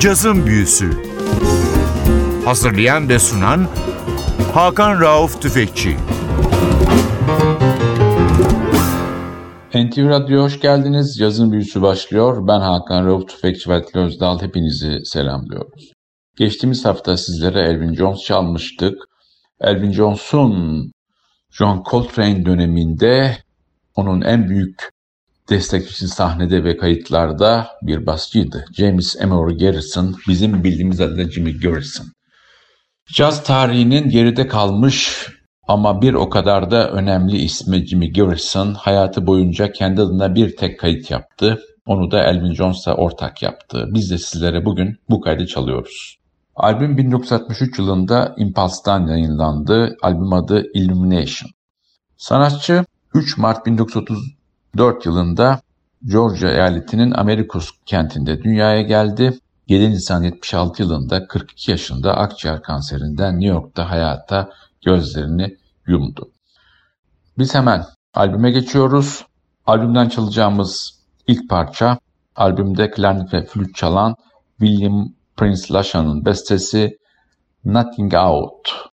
Cazın Büyüsü Hazırlayan ve sunan Hakan Rauf Tüfekçi NTV Radyo hoş geldiniz. Yazın büyüsü başlıyor. Ben Hakan Rauf Tüfekçi ve Özdal. Hepinizi selamlıyoruz. Geçtiğimiz hafta sizlere Elvin Jones çalmıştık. Elvin Jones'un John Coltrane döneminde onun en büyük destekçisi sahnede ve kayıtlarda bir basçıydı. James Emory Garrison, bizim bildiğimiz adıyla Jimmy Garrison. Caz tarihinin geride kalmış ama bir o kadar da önemli ismi Jimmy Garrison hayatı boyunca kendi adına bir tek kayıt yaptı. Onu da Elvin Jones'la ortak yaptı. Biz de sizlere bugün bu kaydı çalıyoruz. Albüm 1963 yılında Impulse'dan yayınlandı. Albüm adı Illumination. Sanatçı 3 Mart 1934 yılında Georgia eyaletinin Amerikus kentinde dünyaya geldi. 7 Nisan 76 yılında 42 yaşında akciğer kanserinden New York'ta hayata gözlerini yumdu. Biz hemen albüme geçiyoruz. Albümden çalacağımız ilk parça albümde klarnet ve flüt çalan William Prince Lasha'nın bestesi Nothing Out.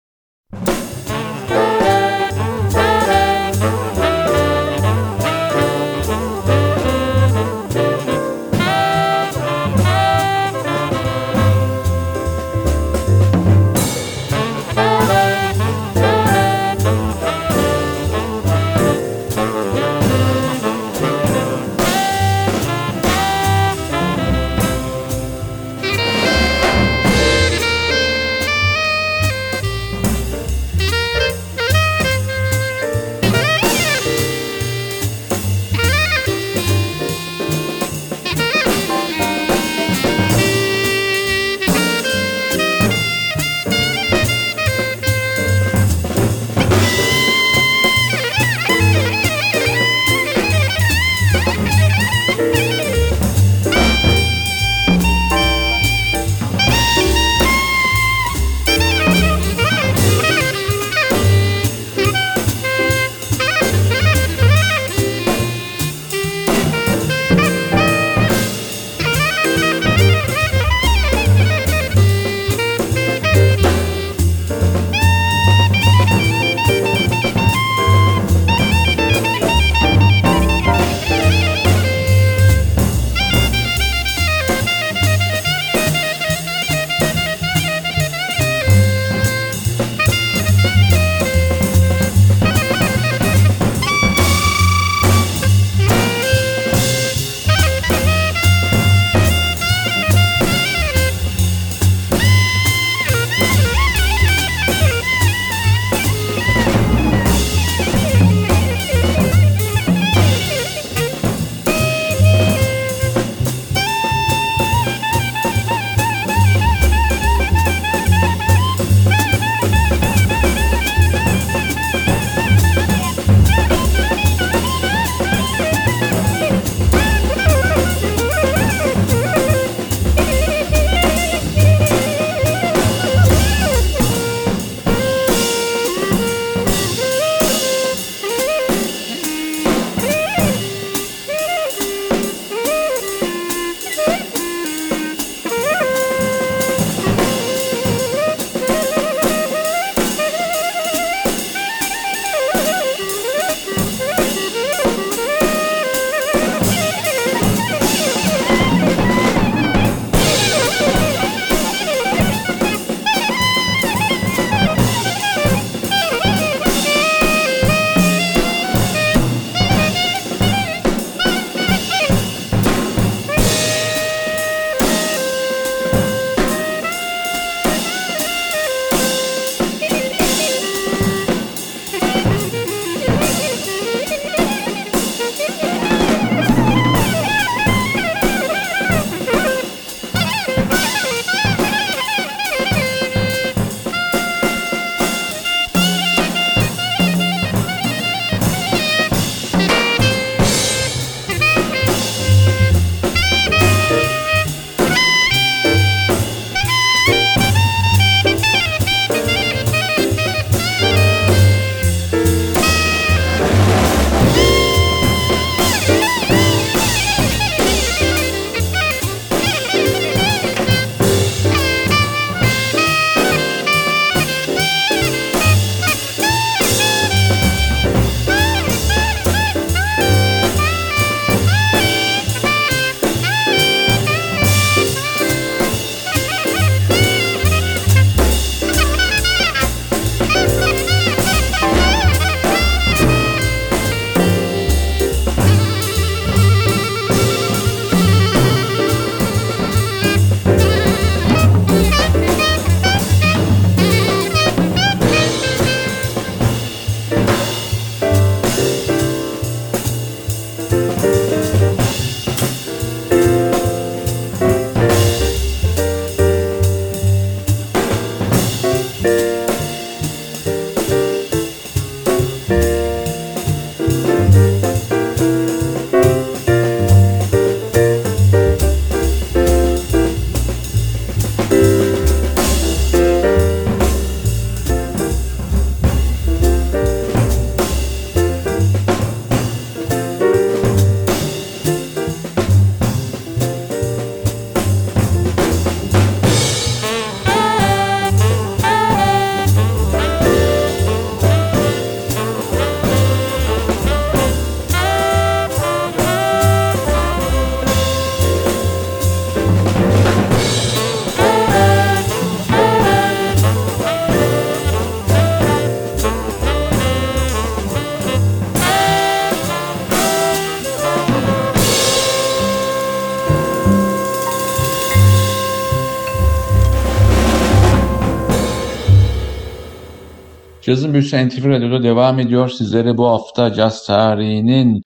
Cazın Büyüsü NTV Radyo'da devam ediyor. Sizlere bu hafta caz tarihinin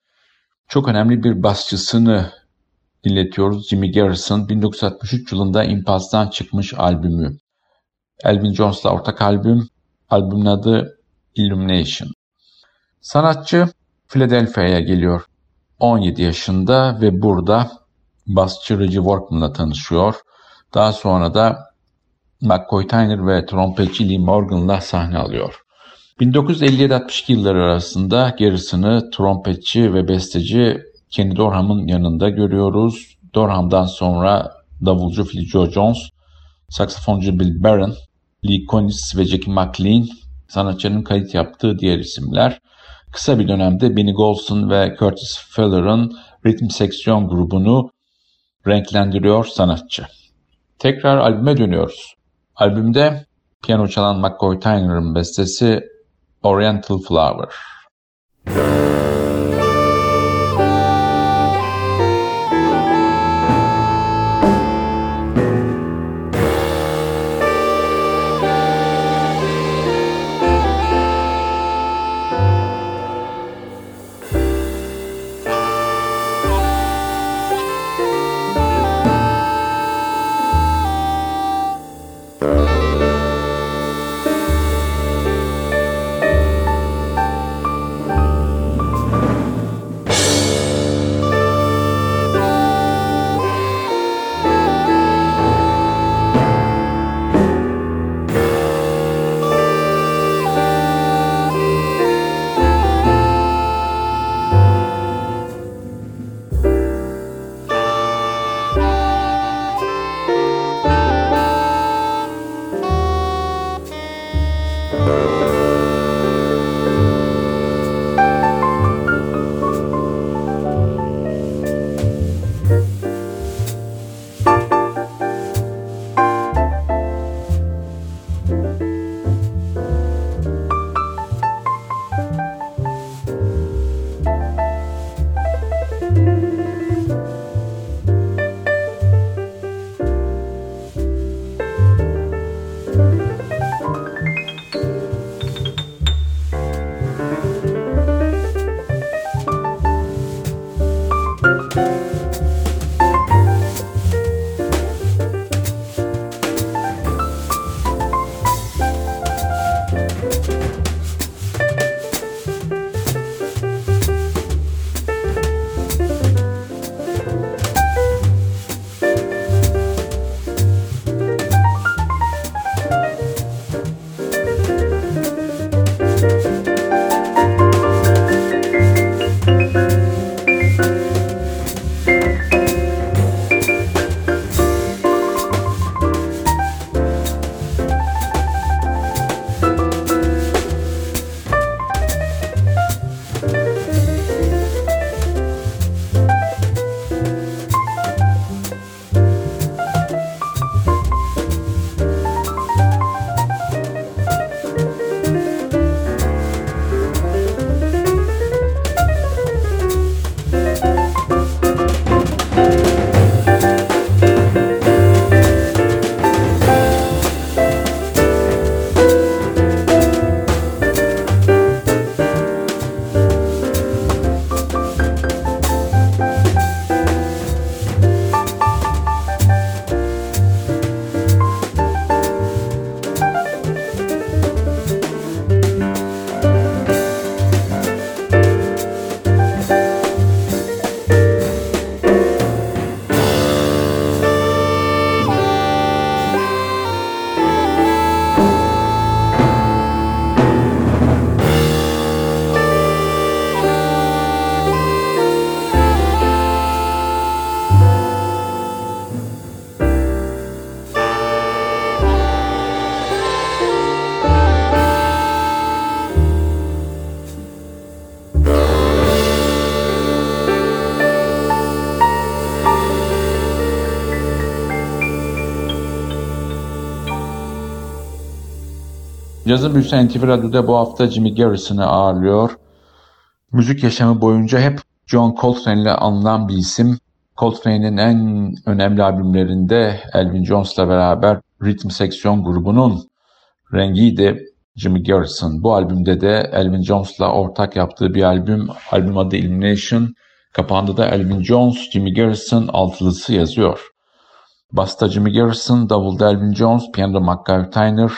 çok önemli bir basçısını dinletiyoruz. Jimmy Garrison 1963 yılında Impulse'dan çıkmış albümü. Elvin Jones'la ortak albüm. Albümün adı Illumination. Sanatçı Philadelphia'ya geliyor. 17 yaşında ve burada basçı Reggie Workman'la tanışıyor. Daha sonra da McCoy Tyner ve trompetçi Lee Morgan'la sahne alıyor. 1957-62 yılları arasında gerisini trompetçi ve besteci Kenny Dorham'ın yanında görüyoruz. Dorham'dan sonra davulcu Phil Joe Jones, saksafoncu Bill Barron, Lee Konitz ve Jackie McLean sanatçının kayıt yaptığı diğer isimler. Kısa bir dönemde Benny Golson ve Curtis Feller'ın ritim seksiyon grubunu renklendiriyor sanatçı. Tekrar albüme dönüyoruz. Albümde piyano çalan McCoy Tyner'ın bestesi Oriental Flower. Cazın Büyüsü NTV Radyo'da bu hafta Jimmy Garrison'ı ağırlıyor. Müzik yaşamı boyunca hep John Coltrane ile anılan bir isim. Coltrane'in en önemli albümlerinde Elvin Jones'la beraber ritim seksiyon grubunun rengiydi. Jimmy Garrison. Bu albümde de Elvin Jones'la ortak yaptığı bir albüm. Albüm adı Illumination. Kapağında da Elvin Jones, Jimmy Garrison altılısı yazıyor. Basta Jimmy Garrison, davulda Elvin Jones, piyanoda McGuire Tyner,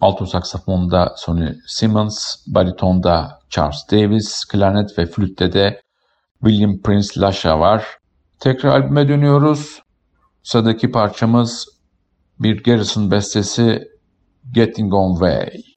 alto saksafonda Sonny Simmons, baritonda Charles Davis, klarnet ve flütte de William Prince Lasha var. Tekrar albüme dönüyoruz. Sıradaki parçamız bir Garrison bestesi Getting On Way.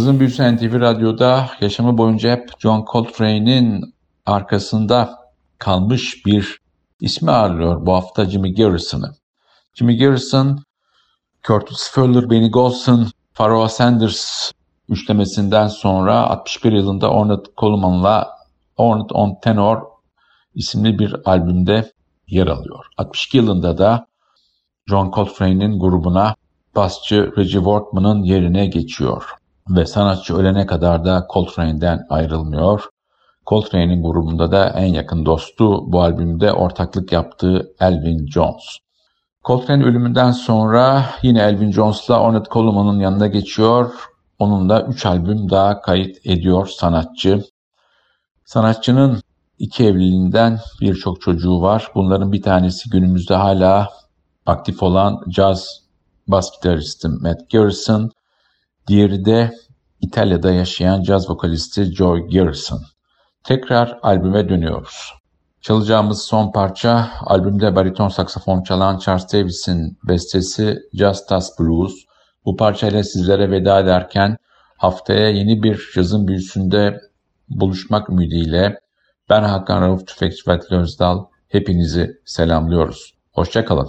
Yazın Büyüsü NTV Radyo'da yaşamı boyunca hep John Coltrane'in arkasında kalmış bir ismi ağırlıyor bu hafta Jimmy Garrison'ı. Jimmy Garrison, Curtis Fuller, Benny Golson, Pharoah Sanders üçlemesinden sonra 61 yılında Ornette Coleman'la Ornette on Tenor isimli bir albümde yer alıyor. 62 yılında da John Coltrane'in grubuna basçı Reggie Workman'ın yerine geçiyor ve sanatçı ölene kadar da Coltrane'den ayrılmıyor. Coltrane'in grubunda da en yakın dostu bu albümde ortaklık yaptığı Elvin Jones. Coltrane ölümünden sonra yine Elvin Jones'la Ornette Coleman'ın yanına geçiyor. Onunla 3 albüm daha kayıt ediyor sanatçı. Sanatçının iki evliliğinden birçok çocuğu var. Bunların bir tanesi günümüzde hala aktif olan caz bas gitaristi Matt Garrison. Diğeri de İtalya'da yaşayan caz vokalisti Joy Garrison. Tekrar albüme dönüyoruz. Çalacağımız son parça albümde bariton saksafon çalan Charles Davis'in bestesi Just Us Blues. Bu parçayla sizlere veda ederken haftaya yeni bir cazın büyüsünde buluşmak ümidiyle ben Hakan Rauf Tüfekçi Vatili Özdal hepinizi selamlıyoruz. Hoşçakalın.